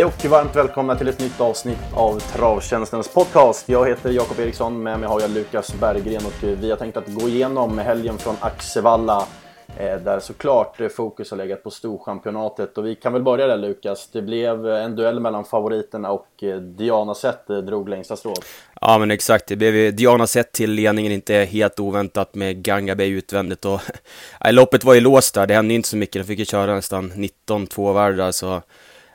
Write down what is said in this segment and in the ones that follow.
Hej och varmt välkomna till ett nytt avsnitt av Travtjänstens podcast. Jag heter Jakob Eriksson, med mig har jag Lukas Berggren och vi har tänkt att gå igenom helgen från Axevalla eh, där såklart fokus har legat på Storchampionatet. Och vi kan väl börja där Lukas. Det blev en duell mellan favoriterna och eh, Diana Zet eh, drog längsta strået. Ja men exakt, det blev Diana Zet till ledningen, inte helt oväntat med Ganga Bay utvändigt och loppet var ju låst där, det hände inte så mycket, de fick ju köra nästan 19 tvåvärldar så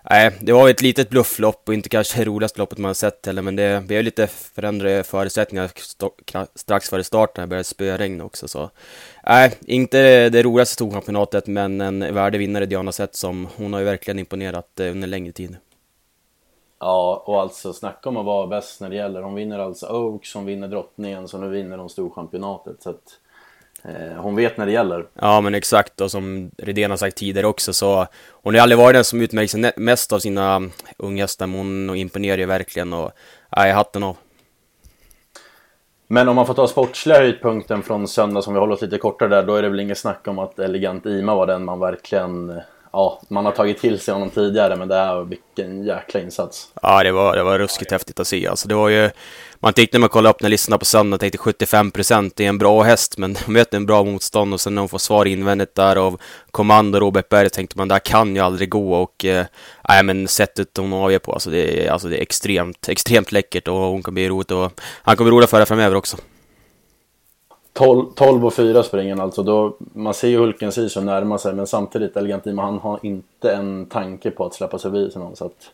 Nej, det var ett litet blufflopp och inte kanske det roligaste loppet man har sett heller, men det blev lite förändrade förutsättningar strax före starten, det började spöregna också. Så. Nej, inte det roligaste storchampionatet, men en värdig vinnare, Diana Sett, som hon har ju verkligen imponerat eh, under längre tid. Ja, och alltså snacka om att vara bäst när det gäller. Hon vinner alltså Oaks, hon vinner drottningen, så nu vinner hon storchampionatet. Så att hon vet när det gäller. Ja, men exakt. Och som Redén har sagt tidigare också så hon har aldrig varit den som utmärkt sig mest av sina unghästar, men hon imponerar ju verkligen och nej, hatten av. Men om man får ta sportsliga höjdpunkten från söndag som vi håller oss lite kortare där, då är det väl inget snack om att Elegant Ima var den man verkligen ja, man har tagit till sig honom tidigare, men det här, vilken jäkla insats. Ja, det var, det var ruskigt häftigt att se. Alltså, det var ju, man tyckte när man kollade upp när listorna på söndag, tänkte 75 procent, är en bra häst, men de möter en bra motstånd och sen när hon får svar invändigt där av Kommando Robert Berg, tänkte man, det här kan ju aldrig gå och eh, nej, men sättet hon avgör på, alltså det, är, alltså det är extremt, extremt läckert och hon kommer bli roligt och han kommer bli rolig att föra framöver också. 12, 12 och 4 springer alltså. Då, man ser ju Hulkens i som närmar sig men samtidigt Elegantima han har inte en tanke på att släppa sig vid någon. Så att,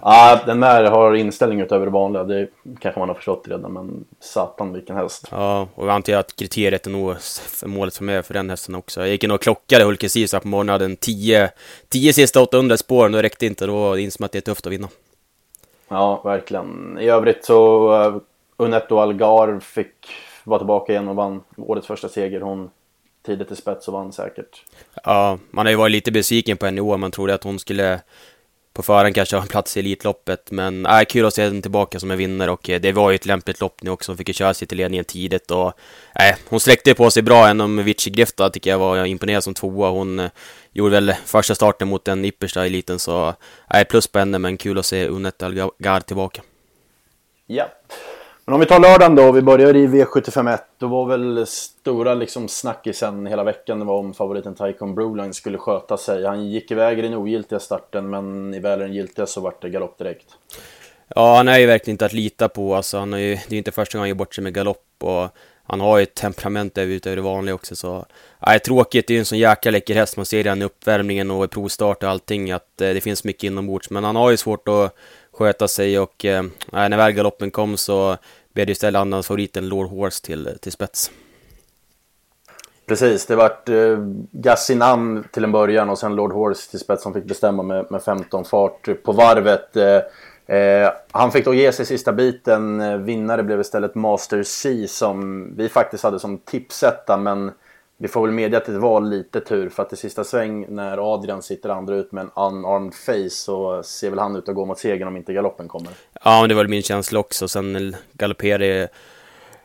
ah, den där har inställning utöver det vanliga. Det kanske man har förstått redan men satan vilken häst. Ja och jag antar att kriteriet är nog målet för mig för den hästen också. Jag gick in och klockade Hulkens i så på morgonen. Hade en 10, 10 sista 800 spåren. Då räckte inte. Då insåg att det är tufft att vinna. Ja verkligen. I övrigt så uh, Unetto Algar fick var tillbaka igen och vann årets första seger. Hon tidigt i spets och vann säkert. Ja, man har ju varit lite besviken på henne i år. Man trodde att hon skulle på förhand kanske ha en plats i Elitloppet. Men äh, kul att se henne tillbaka som en vinnare och eh, det var ju ett lämpligt lopp nu också. Hon fick ju köra sig till ledningen tidigt och äh, hon sträckte på sig bra. Även om Vici Grifta tycker jag var imponerad som tvåa. Hon äh, gjorde väl första starten mot den yppersta eliten så äh, plus på henne men kul att se Unet Algar tillbaka. Ja. Men om vi tar lördagen då, vi börjar i V751. Då var väl stora liksom snackisen hela veckan det var om favoriten Tycoon Broline skulle sköta sig. Han gick iväg i den ogiltiga starten men i väl den giltiga så vart det galopp direkt. Ja, han är ju verkligen inte att lita på. Alltså, han är ju, det är inte första gången han gör bort sig med galopp och han har ju ett temperament utöver det vanliga också så... Nej, tråkigt, det är ju en sån jäkla läcker häst. Man ser redan i uppvärmningen och i provstart och allting att eh, det finns mycket inombords. Men han har ju svårt att sköta sig och eh, när väl galoppen kom så blev det istället annans favoriten Lord Horse till, till spets. Precis, det vart eh, Gassinam till en början och sen Lord Horse till spets som fick bestämma med, med 15 fart på varvet. Eh, eh, han fick då ge sig sista biten. Eh, vinnare blev istället Master C som vi faktiskt hade som tipsetta men vi får väl medge att det var lite tur för att i sista sväng när Adrian sitter andra ut med en unarmed face så ser väl han ut att gå mot segern om inte galoppen kommer. Ja, det var min känsla också. Sen galopperade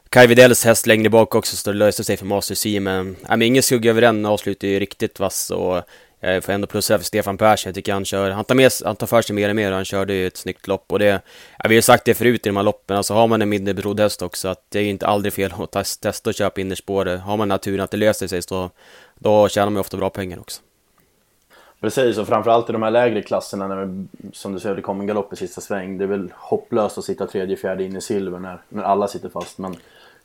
Kai Widells häst längre bak också så det löste sig för Master C men, ja, men ingen skugga över den avslutade ju riktigt vass och jag får ändå plussa för Stefan Persson. Jag tycker han kör, han tar, med, han tar för sig mer och mer och han körde ju ett snyggt lopp. Och det, ja, vi har sagt det förut i de här loppen, alltså har man en mindre betrodd häst också, att det är inte aldrig fel att testa och köpa innerspår. Har man naturen att det löser sig så då tjänar man ofta bra pengar också. Precis, och framförallt i de här lägre klasserna när som du säger det kom en galopp i sista sväng. Det är väl hopplöst att sitta tredje, fjärde in i silver när, när alla sitter fast. Men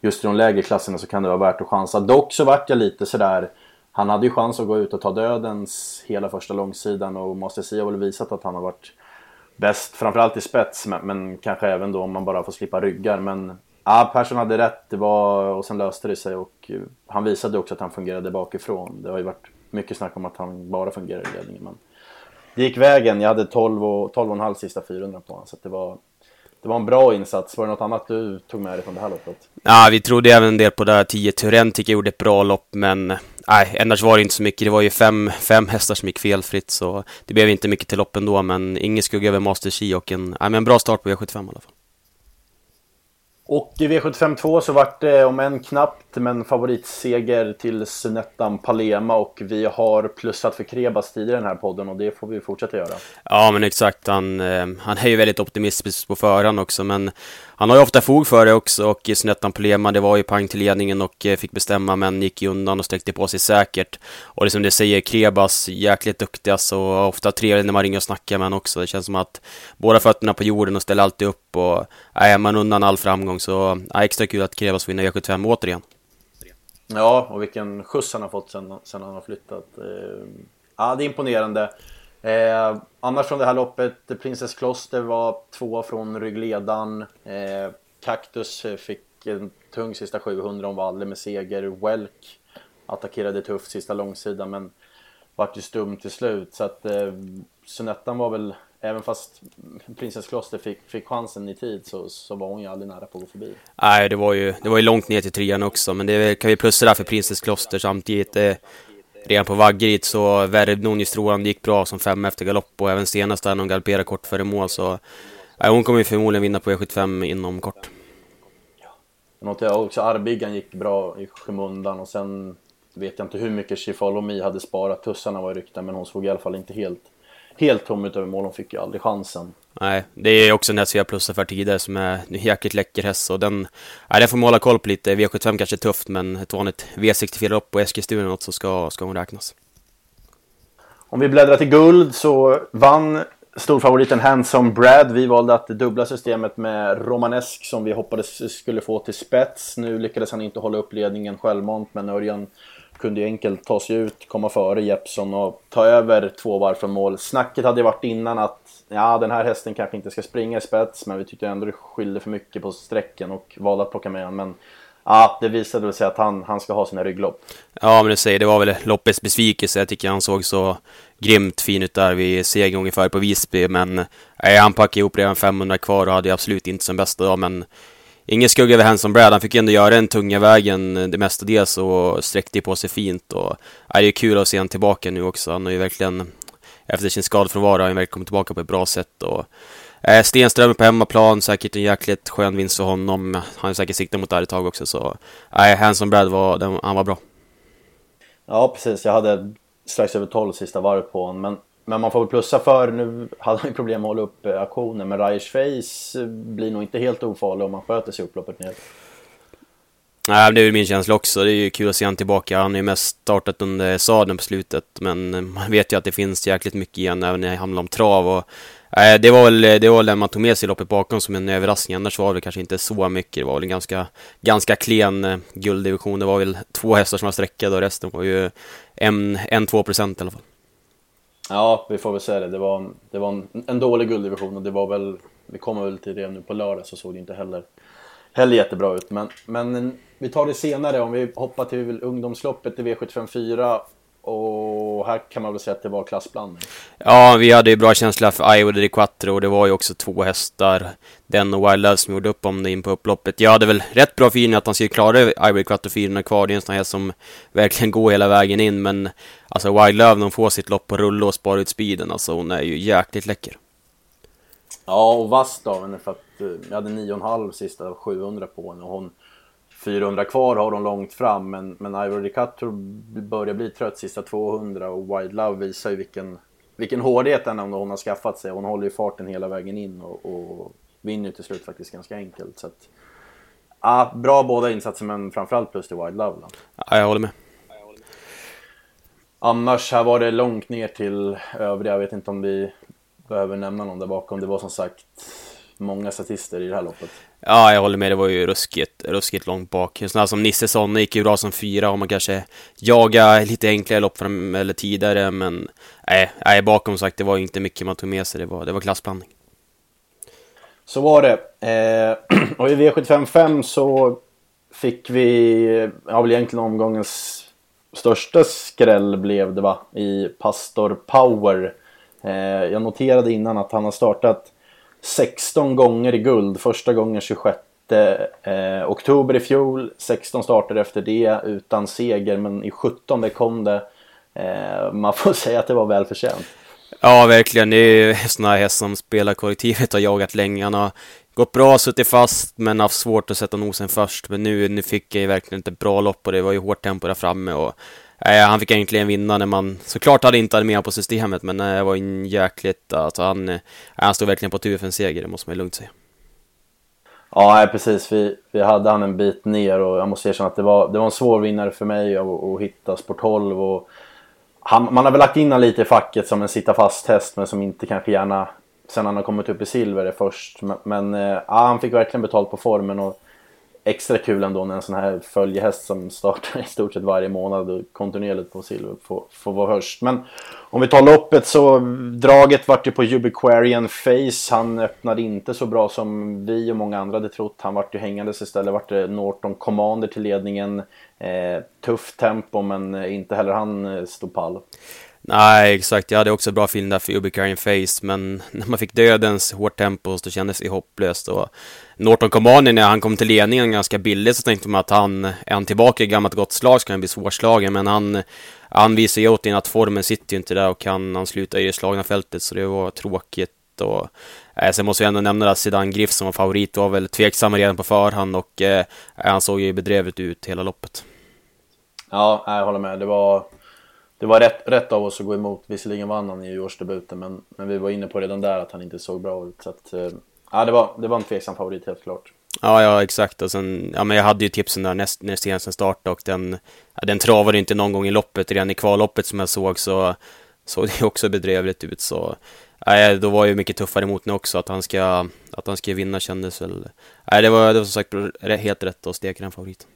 just i de lägre klasserna så kan det vara värt att chansa. Dock så vart jag lite sådär han hade ju chans att gå ut och ta dödens hela första långsidan och Master C har väl visat att han har varit bäst, framförallt i spets, men, men kanske även då om man bara får slippa ryggar. Men ja, Persson hade rätt, det var, och sen löste det sig och eh, han visade också att han fungerade bakifrån. Det har ju varit mycket snack om att han bara fungerar i ledningen. Men det gick vägen, jag hade 12 och, 12 och en halv sista 400 på honom, så det var det var en bra insats. Var det något annat du tog med dig från det här loppet? Ja, vi trodde även en del på det här 10. Turen tycker jag gjorde ett bra lopp, men nej, annars var det inte så mycket. Det var ju fem, fem hästar som gick felfritt, så det blev inte mycket till lopp ändå, men ingen skugga över Master Chi och en, nej, men en bra start på V75 i alla fall. Och i V75 2 så vart det om en knappt men favoritseger till Sunettan Palema och vi har plussat för Krebas tidigare i den här podden och det får vi fortsätta göra. Ja men exakt, han, eh, han är ju väldigt optimistisk på förhand också men han har ju ofta fog för det också och Sunettan Palema det var ju pang till ledningen och eh, fick bestämma men gick ju undan och sträckte på sig säkert. Och liksom det som du säger, Krebas jäkligt duktig alltså ofta trevlig när man ringer och snackar med honom också. Det känns som att båda fötterna på jorden och ställer alltid upp och är man undan all framgång så ja, extra kul att Krevas vinner E75 återigen. Ja, och vilken skjuts han har fått sen, sen han har flyttat. Eh, ja, det är imponerande. Eh, annars från det här loppet, Princess Kloster var två från ryggledan. Eh, Cactus fick en tung sista 700 om Valle med seger. Welk attackerade tufft sista långsidan men vart ju stum till slut. Så att eh, Sunettan var väl Även fast Princess Kloster fick, fick chansen i tid så, så var hon ju aldrig nära på att gå förbi. Nej, det var ju, det var ju långt ner till trean också, men det kan vi plussa där för Princess Kloster samtidigt. Eh, redan på Vaggerid så värvde hon ju strålande, gick bra som fem efter galopp och även senast där hon galopperade kort före mål så eh, hon kommer ju förmodligen vinna på E75 inom kort. Jag noterar också Arbyggan gick bra i skymundan och sen vet jag inte hur mycket She Follow Me hade sparat. Tussarna var i rykten men hon såg i alla fall inte helt helt tom utöver mål. Hon fick ju aldrig chansen. Nej, det är också en häst vi har plussat för tidigare som är en jäkligt läcker häst. Och den, nej, den får man hålla koll på lite. V75 kanske är tufft, men ett vanligt V64-lopp på Eskilstuna något så ska, ska hon räknas. Om vi bläddrar till guld så vann storfavoriten Handsome Brad. Vi valde att dubbla systemet med Romanesk som vi hoppades skulle få till spets. Nu lyckades han inte hålla upp ledningen självmant, men Örjan kunde ju enkelt ta sig ut, komma före Jeppson och ta över två varv från mål. Snacket hade ju varit innan att ja, den här hästen kanske inte ska springa i spets, men vi tyckte ändå det skilde för mycket på sträcken och valde att plocka med honom. Men ja, det visade väl sig att han, han ska ha sina rygglopp. Ja, men du säger, det var väl loppets besvikelse. Jag tycker han såg så grymt fin ut där vid seger ungefär på Visby, men nej, han packade ihop redan 500 kvar och hade absolut inte sin bästa dag, men ingen skugga över Hanson Brad. Han fick ju ändå göra den tunga vägen eh, det mesta dels och sträckte på sig fint. Och, ja, det är kul att se honom tillbaka nu också. Han har ju verkligen, efter sin skadefrånvaro, har han verkligen kommit tillbaka på ett bra sätt. Och, eh, Stenström på hemmaplan, säkert en jäkligt skön vinst för honom. Han har säkert siktat mot det här ett tag också. Så nej, Hanson Brad var, den, han var bra. Ja, precis. Jag hade strax över 12 sista varv på honom. Men men man får väl plussa för, nu hade han ju problem med att hålla upp eh, aktionen, men Rajers Face eh, blir nog inte helt ofarlig om man sköter sig upploppet ner. Nej, det är min känsla också. Det är ju kul att se honom tillbaka. Han har ju mest startat under sadeln på slutet, men eh, man vet ju att det finns jäkligt mycket igen även när det handlar om trav. Och, äh, det var väl det var den man tog med sig loppet bakom som en överraskning. Annars var det kanske inte så mycket. Det var väl en ganska, ganska klen gulddivision. Det var väl två hästar som var sträckade och resten var ju en, en två procent i alla fall. Ja, vi får väl säga det. Det var, en, det var en, en dålig gulddivision och det var väl, vi kommer väl till det nu på lördag så såg det inte heller, heller jättebra ut. Men, men vi tar det senare om vi hoppar till ungdomsloppet i V754 och här kan man väl säga att det var klassblandning. Ja, vi hade ju bra känsla för Iowa de Quattro och det var ju också två hästar. Den och Wild Love som gjorde upp om det in på upploppet. Jag hade väl rätt bra feeling att han skulle klara Iowa de Quattro 400 kvar. Det är en sån här som verkligen går hela vägen in. Men alltså Wild Love, hon får sitt lopp på rulle och sparar ut speeden, alltså hon är ju jäkligt läcker. Ja, och vass av henne för att eh, jag hade 9,5 sista 700 på henne och hon 400 kvar har hon långt fram men, men Ivory Cutter börjar bli trött sista 200 och Wild Love visar ju vilken, vilken hårdhet den hon har skaffat sig. Hon håller ju farten hela vägen in och, och vinner till slut faktiskt ganska enkelt. Så att, ja, bra båda insatser men framförallt plus till Wild Love. Då. Ja, jag håller med. Annars här var det långt ner till övriga. Jag vet inte om vi behöver nämna någon där bakom. Det var som sagt många statister i det här loppet. Ja, jag håller med. Det var ju ruskigt, ruskigt långt bak. Sådana som Nisse Sonne gick ju bra som fyra om man kanske jagar lite enklare lopp fram, eller tidigare, men nej, nej, bakom sagt, det var inte mycket man tog med sig. Det var, det var klassblandning. Så var det. Eh, och i V755 så fick vi, ja väl egentligen omgångens största skräll blev det va, i Pastor Power. Eh, jag noterade innan att han har startat 16 gånger i guld. Första gången 26 eh, oktober i fjol. 16 starter efter det utan seger men i 17 kom det. Eh, man får säga att det var välförtjänt. Ja, verkligen. Det är ju sådana här hästar som spelarkollektivet har jagat länge. Han har gått bra, suttit fast, men haft svårt att sätta nosen först. Men nu, nu fick jag ju verkligen ett bra lopp och det var ju hårt tempo där framme. Och, eh, han fick egentligen vinna när man såklart hade inte hade med på systemet, men eh, det var en jäkligt... Alltså han, eh, han stod verkligen på tur för en seger, det måste man ju lugnt säga. Ja, precis. Vi, vi hade han en bit ner och jag måste erkänna att det var, det var en svår vinnare för mig att, att hitta Sport 12. Och han, man har väl lagt in honom lite i facket som en sitta fast-häst men som inte kanske gärna sen han har kommit upp i silver är först. Men, men eh, ja, han fick verkligen betalt på formen och extra kul ändå när en sån här följehäst som startar i stort sett varje månad och kontinuerligt på silver får, får vara först. Men om vi tar loppet så draget vart ju på Ubiquarian Face. Han öppnade inte så bra som vi och många andra hade trott. Han vart ju hängandes istället. Vart det Norton Commander till ledningen. Eh, tufft tempo men inte heller han eh, stod pall. Nej, exakt. Jag hade också bra feeling där för Ubicarian Face, men när man fick dödens hårt tempo så kändes det hopplöst. Och Norton Comani, när han kom till ledningen ganska billigt så tänkte man att han, är han tillbaka i gammalt gott slag så kan han bli svårslagen, men han, han visar ju återigen att formen sitter ju inte där och kan, han slutar i det slagna fältet, så det var tråkigt. Och, eh, sen måste jag ändå nämna att Zidane Griff som var favorit var väl tveksam redan på förhand och eh, han såg ju bedrövligt ut hela loppet. Ja, jag håller med. Det var det var rätt, rätt av oss att gå emot. Visserligen vann han i årsdebuten men, men vi var inne på redan där att han inte såg bra ut. Så att, eh, ja, det, var, det var en tveksam favorit helt klart. Ja, ja exakt. Och sen, ja, men jag hade ju tipsen där näst, när senast startade och den, ja, den travade inte någon gång i loppet. Redan i kvalloppet som jag såg så såg det också bedrövligt ut. Så nej, då var ju mycket tuffare mot nu också. Att han ska, att han ska vinna kändes väl... Nej, det var, det var som sagt helt rätt att steka den favoriten.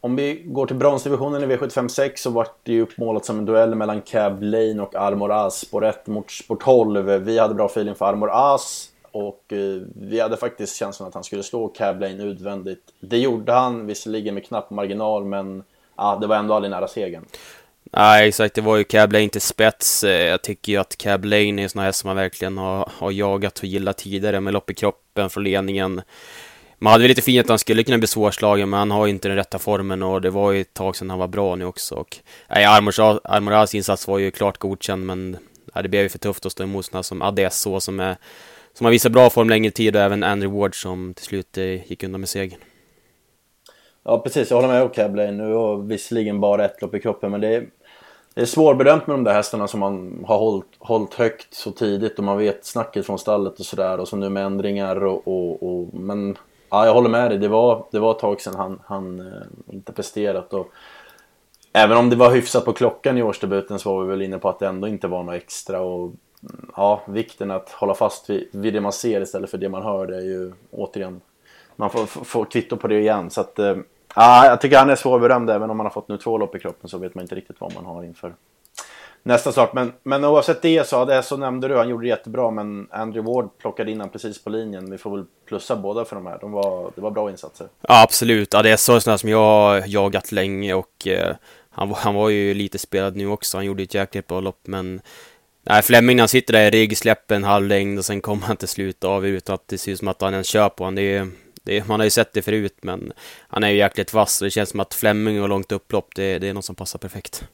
Om vi går till bronsdivisionen i V75 6 så vart det ju uppmålat som en duell mellan Cab Lane och Armor As. Spår 1 mot spår 12. Vi hade bra feeling för Armor As och eh, vi hade faktiskt känslan att han skulle slå Cab Lane utvändigt. Det gjorde han, visserligen med knapp marginal, men ja, det var ändå aldrig nära segern. Nej, exakt. Det var ju Cab Lane till spets. Eh, jag tycker ju att Cab Lane är en sån här som man verkligen har, har jagat och gillat tidigare med lopp i kroppen från ledningen. Man hade väl lite fint att han skulle kunna bli svårslagen, men han har ju inte den rätta formen och det var ju ett tag sedan han var bra nu också. Och, nej, Armoras insats var ju klart godkänd, men nej, det blev ju för tufft att stå emot sådana som Adesso som, är, som har visat bra form längre tid och även Andrew Ward som till slut eh, gick undan med segern. Ja, precis. Jag håller med O'Cabley. Nu har visserligen bara ett lopp i kroppen, men det är, det är svårbedömt med de där hästarna som man har hållit, hållit högt så tidigt och man vet snacket från stallet och sådär och så nu med ändringar och, och, och men Ja, jag håller med dig. Det var, det var ett tag sedan han, han eh, inte presterat. Och även om det var hyfsat på klockan i årsdebuten så var vi väl inne på att det ändå inte var något extra. Och, mm, ja, vikten att hålla fast vid, vid det man ser istället för det man hör. Det är ju återigen, man får, får kvitto på det igen. Så att, eh, ja, jag tycker han är svårberömd. Även om man har fått nu två lopp i kroppen så vet man inte riktigt vad man har inför nästa start. Men, men oavsett det så, det så nämnde du, han gjorde det jättebra men Andrew Ward plockade in han precis på linjen. Vi får väl plussa båda för de här. De var, det var bra insatser. Ja, absolut. Ja, det är sån sådana som jag har jagat länge och eh, han, han var ju lite spelad nu också. Han gjorde ett jäkligt bra lopp men Nej, Fleming han sitter där i rygg, släpper en halv längd och sen kommer han till slut av utan att det ser ut som att han ens kör på honom. Det är, det är, man har ju sett det förut men han är ju jäkligt vass och det känns som att Fleming och långt upplopp, det, det är något som passar perfekt.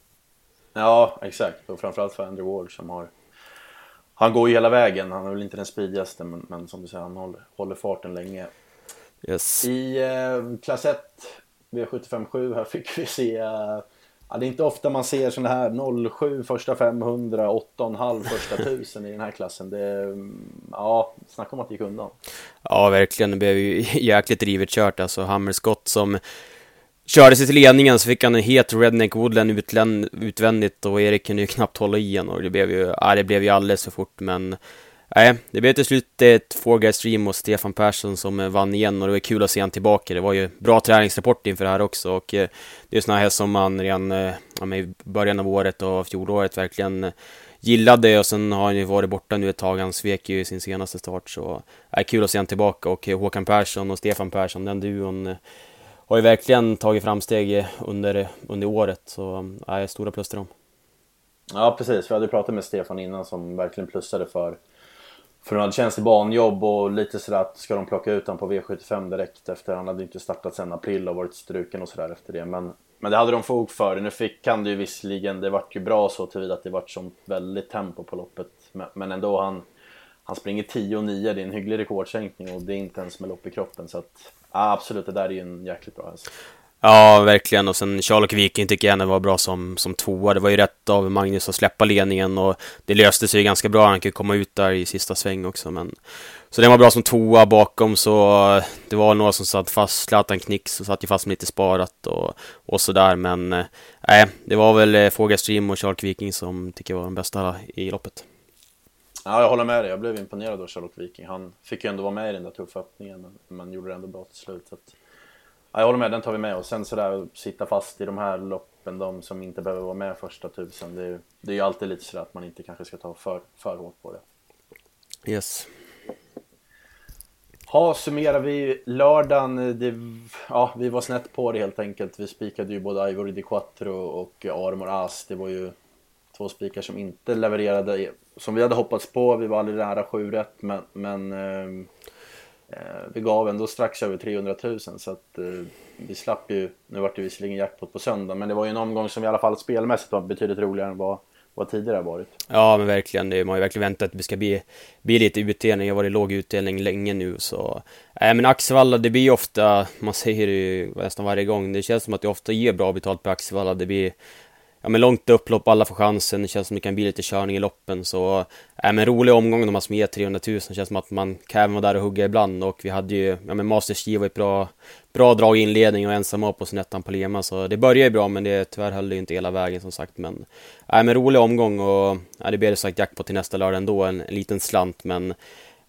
Ja, exakt. Och framförallt för Andrew Ward som har... Han går ju hela vägen. Han är väl inte den speedigaste, men, men som du säger, han håller, håller farten länge. Yes. I eh, klass 1, V757, här fick vi se... Eh, ja, det är inte ofta man ser sådana här 07 första 500, 8,5 första 1000 i den här klassen. Det, ja, snacka om att det gick undan. Ja, verkligen. Det blev ju jäkligt rivet kört. Alltså Hammerskott som Körde sig till ledningen så fick han en het Redneck Woodland utvändigt och Erik kunde ju knappt hålla igen och det blev ju, ja, det blev ju alldeles för fort men Nej, det blev till slut eh, ett Four Guys Stream och Stefan Persson som eh, vann igen och det var kul att se han tillbaka. Det var ju bra träningsrapport inför det här också och eh, det är sådana här som man redan ja, i början av året och fjolåret verkligen gillade och sen har han ju varit borta nu ett tag. Han svek ju i sin senaste start så det är kul att se han tillbaka och Håkan Persson och Stefan Persson, den duon har ju verkligen tagit framsteg under, under året. Så ja, stora plus till dem. Ja precis, vi hade pratat med Stefan innan som verkligen plussade för för han hade tjänst i banjobb och lite sådär att ska de plocka ut honom på V75 direkt efter han hade inte startat sen april och varit struken och sådär efter det. Men, men det hade de fog för. Nu fick han det ju visserligen, det vart ju bra så tillvida att det vart sånt väldigt tempo på loppet. Men, men ändå han han springer 10 och 9, det är en hygglig rekordsänkning och det är inte ens med lopp i kroppen. Så att, ja, absolut, det där är ju en jäkligt bra häst. Ja, verkligen. Och sen Charlock Viking tycker jag var bra som, som tvåa. Det var ju rätt av Magnus att släppa ledningen och det löste sig ganska bra. Han kunde komma ut där i sista sväng också. Men... Så den var bra som tvåa bakom så det var några som satt fast. Zlatan Knix och satt ju fast med lite sparat och, och sådär. Men eh, nej, äh, det var väl eh, Fågelstream och Charlock Viking som tycker jag var de bästa i loppet. Ja, jag håller med dig. Jag blev imponerad av Charlotte Viking. Han fick ju ändå vara med i den där tuffa öppningen, men, men gjorde det ändå bra till slut. Att, ja, jag håller med, den tar vi med. Och sen sådär, sitta fast i de här loppen, de som inte behöver vara med första tusen. Det är, det är ju alltid lite sådär att man inte kanske ska ta för, för hårt på det. Yes. Ja, summerar vi lördagen. Det, ja, vi var snett på det helt enkelt. Vi spikade ju både Ivory Di Quattro och Armor As. Det var ju två spikar som inte levererade som vi hade hoppats på. Vi var aldrig nära 7 rätt men, men eh, eh, vi gav ändå strax över 300 000 så att eh, vi slapp ju, nu vart det visserligen jackpot på söndag men det var ju en omgång som i alla fall spelmässigt var betydligt roligare än vad, vad tidigare har varit. Ja men verkligen, man har ju verkligen väntat att det ska bli, bli lite utdelning. Det har varit låg utdelning länge nu så. Nej äh, men Axevalla det blir ofta, man säger det ju nästan varje gång, det känns som att det ofta ger bra betalt på Axevalla. Det blir ja, men långt upplopp, alla får chansen. Det känns som det kan bli lite körning i loppen. Så, äh, men rolig omgång de har som ger 300 000. Det känns som att man kan även vara där och hugga ibland. Och vi hade ju, ja men Masters var ett bra, bra drag i inledning och ensamma på sin ettan på Lema. Så det började ju bra, men det tyvärr höll det ju inte hela vägen som sagt. Men, äh, men rolig omgång och äh, det blir det sagt jackpot till nästa lördag ändå. En, en liten slant, men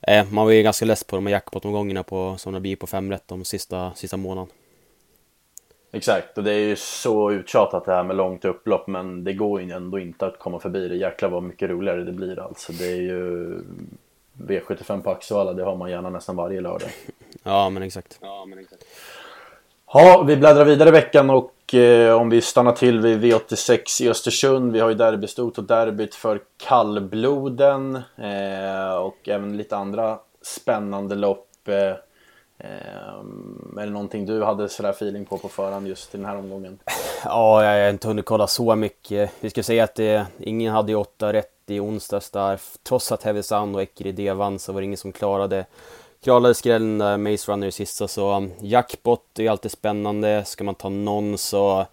äh, man var ju ganska less på de här jackpot-omgångarna på, som det blir på fem rätt de sista, sista månaden. Exakt, och det är ju så uttjatat det här med långt upplopp men det går ju ändå inte att komma förbi det. Jäklar vad mycket roligare det blir alltså. Det är ju V75 på Axevalla, det har man gärna nästan varje lördag. Ja, men exakt. Ja, men exakt. Ja, vi bläddrar vidare i veckan och eh, om vi stannar till vid V86 i Östersund. Vi har ju derbystot och derbyt för kallbloden eh, och även lite andra spännande lopp. Eh, Eh, är det någonting du hade sådär feeling på på förhand just i den här omgången? Ja, jag har inte hunnit kolla så mycket. Vi ska säga att det, ingen hade ju åtta rätt i onsdags där. Trots att Heavy Sound och Eckeridé vann så var det ingen som klarade klarade skrällen där, Maze Runner i sista så um, jackpot är alltid spännande. Ska man ta någon så,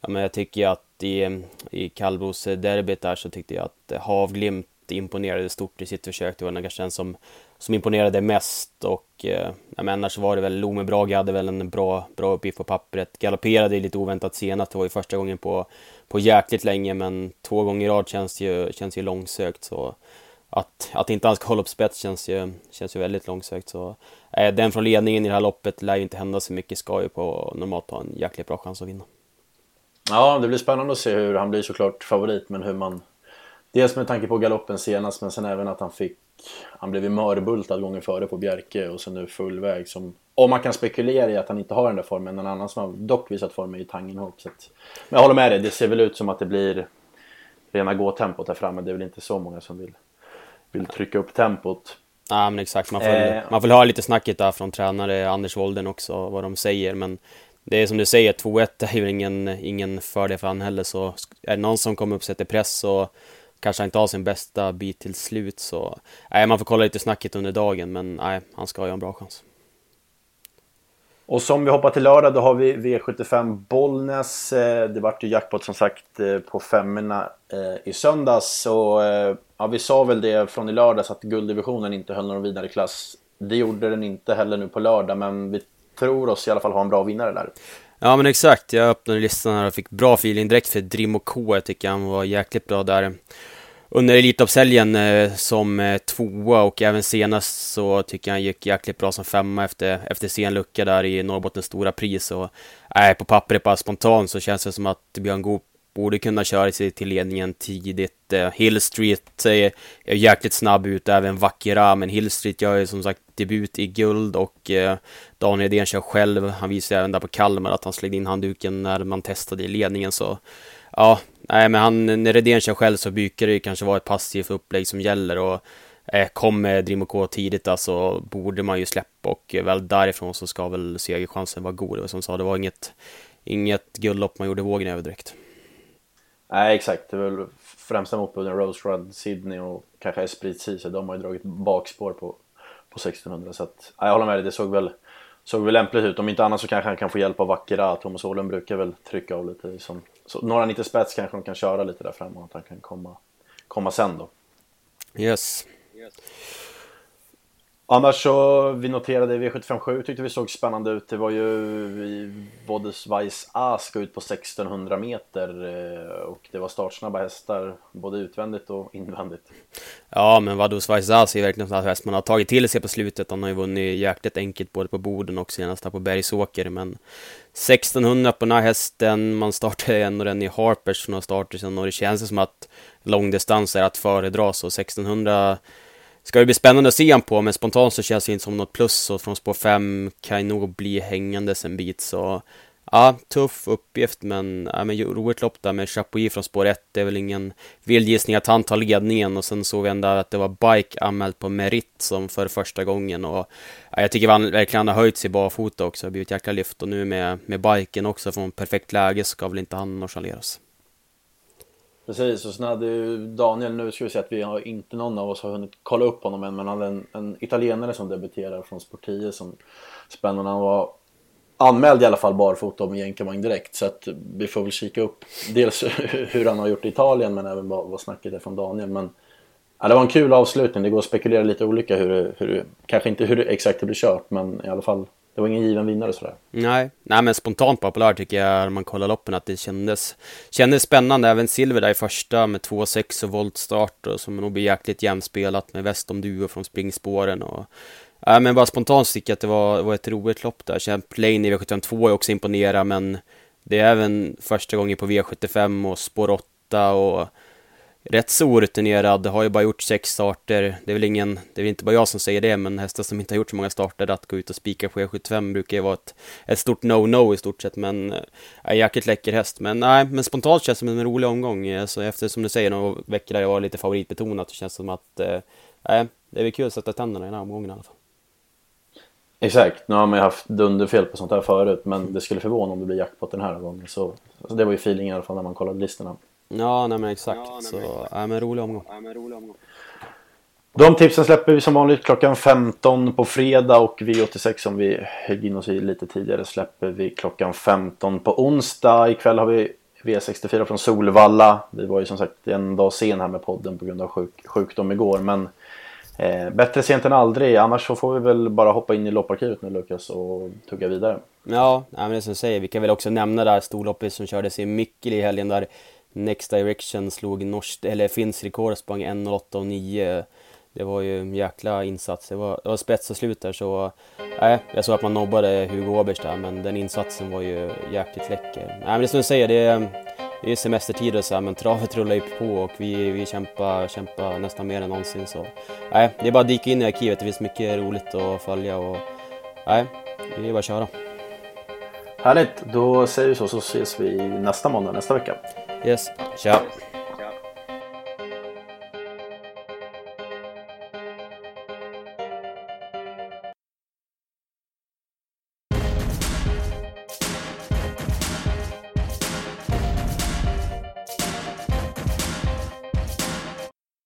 ja men jag tycker att i, i Kalbos eh, derbyt där så tyckte jag att eh, Havglimt imponerade stort i sitt försök. Det var kanske den som som imponerade mest och eh, men annars var det väl Lome Brage hade väl en bra, bra uppgift på pappret. Galopperade lite oväntat senast, det var ju första gången på, på jäkligt länge men två gånger i rad känns ju, känns ju långsökt så att, att inte ska hålla upp spets känns ju, känns ju väldigt långsökt så eh, den från ledningen i det här loppet lär ju inte hända så mycket, ska ju på normalt ha en jäkligt bra chans att vinna. Ja, det blir spännande att se hur han blir såklart favorit men hur man Dels med tanke på galoppen senast men sen även att han fick han blev ju mörbultad gånger före på Bjerke och så nu full väg som om man kan spekulera i att han inte har den där formen. En annan som har dock visat formen är. Så att, men jag håller med dig, det ser väl ut som att det blir rena gåtempot där framme. Det är väl inte så många som vill, vill trycka upp tempot. Ja men exakt, man får, eh, man får höra lite snacket där från tränare Anders Wolden också, vad de säger. Men det är som du säger, 2-1 är ju ingen, ingen fördel för han heller. Så är det någon som kommer upp och sätter press så kanske inte har sin bästa bit till slut så... Nej, man får kolla lite snacket under dagen men nej, han ska ha en bra chans. Och som vi hoppar till lördag då har vi V75 Bollnäs. Eh, det vart ju jackpot som sagt eh, på femmorna eh, i söndags. Så ja, vi sa väl det från i lördags att gulddivisionen inte höll någon vidare klass. Det gjorde den inte heller nu på lördag men vi tror oss i alla fall ha en bra vinnare där. Ja men exakt, jag öppnade listan här och fick bra feeling direkt för Drimo K. Jag tycker han var jäkligt bra där. Under Elitloppshelgen eh, som eh, tvåa och även senast så tycker jag han gick jäkligt bra som femma efter, efter sen lucka där i Norrbottens stora pris. Och äh, på pappret bara spontant så känns det som att Björn Goop borde kunna köra sig till ledningen tidigt. Eh, Hill Street eh, är jäkligt snabb ut, även Vakira. men Hill Street gör ju som sagt debut i guld och eh, Daniel Edén kör själv. Han visade även där på Kalmar att han slängde in handduken när man testade i ledningen så ja, nej men han, när Redén kör själv så brukar det ju kanske vara ett passivt upplägg som gäller och eh, kommer Dream K tidigt så alltså, borde man ju släppa och väl därifrån så ska väl segerchansen vara god. Det var som sa, det var inget, inget guldlopp man gjorde vågen över direkt. Nej exakt, det är väl främsta motbuden Rose Rud, Sydney och kanske Esprit Cise. De har ju dragit bakspår på, på 1600 så att, jag håller med dig, det såg väl, såg väl lämpligt ut. Om inte annat så kanske han kan få hjälp av Vackera. Thomas Åhlund brukar väl trycka av lite som, så, några 90 spets kanske de kan köra lite där framme och att han kan komma, komma sen då. Yes. yes. Annars så, vi noterade V757 tyckte vi såg spännande ut. Det var ju Vodesweiss A ska ut på 1600 meter eh, och det var startsnabba hästar både utvändigt och invändigt. Ja, men Vodesweiss A ser verkligen en häst man har tagit till sig på slutet. Han har ju vunnit jäkligt enkelt både på Boden och senast här på Bergsåker. Men 1600 på den här hästen, man startade ändå den i Harpers för några starter sedan och det känns som att långdistans är att föredra. Så 1600 Ska det bli spännande att se han på, men spontant så känns det inte som något plus. Och från spår 5 kan nog bli hängandes en bit så Ja, tuff uppgift men, ja, men roligt lopp där med Chapuis från spår 1. Det är väl ingen vild gissning att han tar ledningen. Och sen såg vi ändå att det var Bike anmält på merit som för första gången. Och ja, jag tycker han verkligen har höjt sig barfota också, har blivit jäkla lyft. Och nu med, med biken också från perfekt läge ska väl inte han nonchaleras. Precis, och sen hade ju Daniel, nu ska vi säga att vi har inte någon av oss har hunnit kolla upp honom än, men han hade en, en italienare som debuterar från Sport 10 som spännande. Han var anmäld i alla fall barfota med jänkarvagn direkt så att vi får väl kika upp dels hur han har gjort i Italien men även vad, vad snacket är från Daniel. Men ja, det var en kul avslutning, det går att spekulera lite olika hur, hur kanske inte hur exakt det blir kört men i alla fall det var ingen given vinnare sådär. Nej, nej men spontant populär tycker jag när man kollar loppen att det kändes, kändes spännande. Även Silver där i första med 2,6 och voltstart och som nog blir jäkligt jämspelat med Westom Duo från springspåren och Nej men bara spontant tycker jag att det var, var ett roligt lopp där. Champlain i V72 är också imponerad men det är även första gången på V75 och spår 8 och rätt så orutinerad, har ju bara gjort sex starter. Det är väl ingen, det är väl inte bara jag som säger det, men hästar som inte har gjort så många starter, att gå ut och spika på E75 brukar ju vara ett, ett stort no-no i stort sett, men äh, jäkligt läcker häst. Men nej, men spontant känns det som en rolig omgång. Alltså, efter som du säger, några veckor där jag var lite favoritbetonat, så känns det som att, äh, det är väl kul att sätta tänderna i den här omgången i alla fall. Exakt, nu har man ju haft dunderfel på sånt här förut men det skulle förvåna om det blir jackpot den här gången. Så, alltså det var ju feeling i alla fall när man kollade listorna. Ja, nej men exakt. Ja, nej, så, exakt. Ja, men rolig omgång. Ja, men rolig omgång. De tipsen släpper vi som vanligt klockan 15 på fredag och V86 som vi högg in oss i lite tidigare släpper vi klockan 15 på onsdag. Ikväll har vi V64 från Solvalla. Vi var ju som sagt en dag sen här med podden på grund av sjuk sjukdom igår men eh, bättre sent än aldrig. Annars så får vi väl bara hoppa in i lopparkivet nu Lukas och tugga vidare. Ja, men det som du säger, vi kan väl också nämna det här storloppet som kördes i Mikkel i helgen där Next Direction slog norskt, eller finns rekord, sprang 1.08,9. Det var ju en jäkla insats. Det var, det var spets och slut där så... Nej, jag såg att man nobbade Hugo Åbergs där men den insatsen var ju jäkligt läcker. Nej men det är som du säger, det är, det är semestertid och så här, men travet rullar ju på och vi, vi kämpar, kämpar nästan mer än någonsin så... Nej, det är bara att dyka in i arkivet, det finns mycket roligt att följa och... Nej, det är bara att köra. Härligt, då säger vi så så ses vi nästa måndag nästa vecka. Yes, ciao.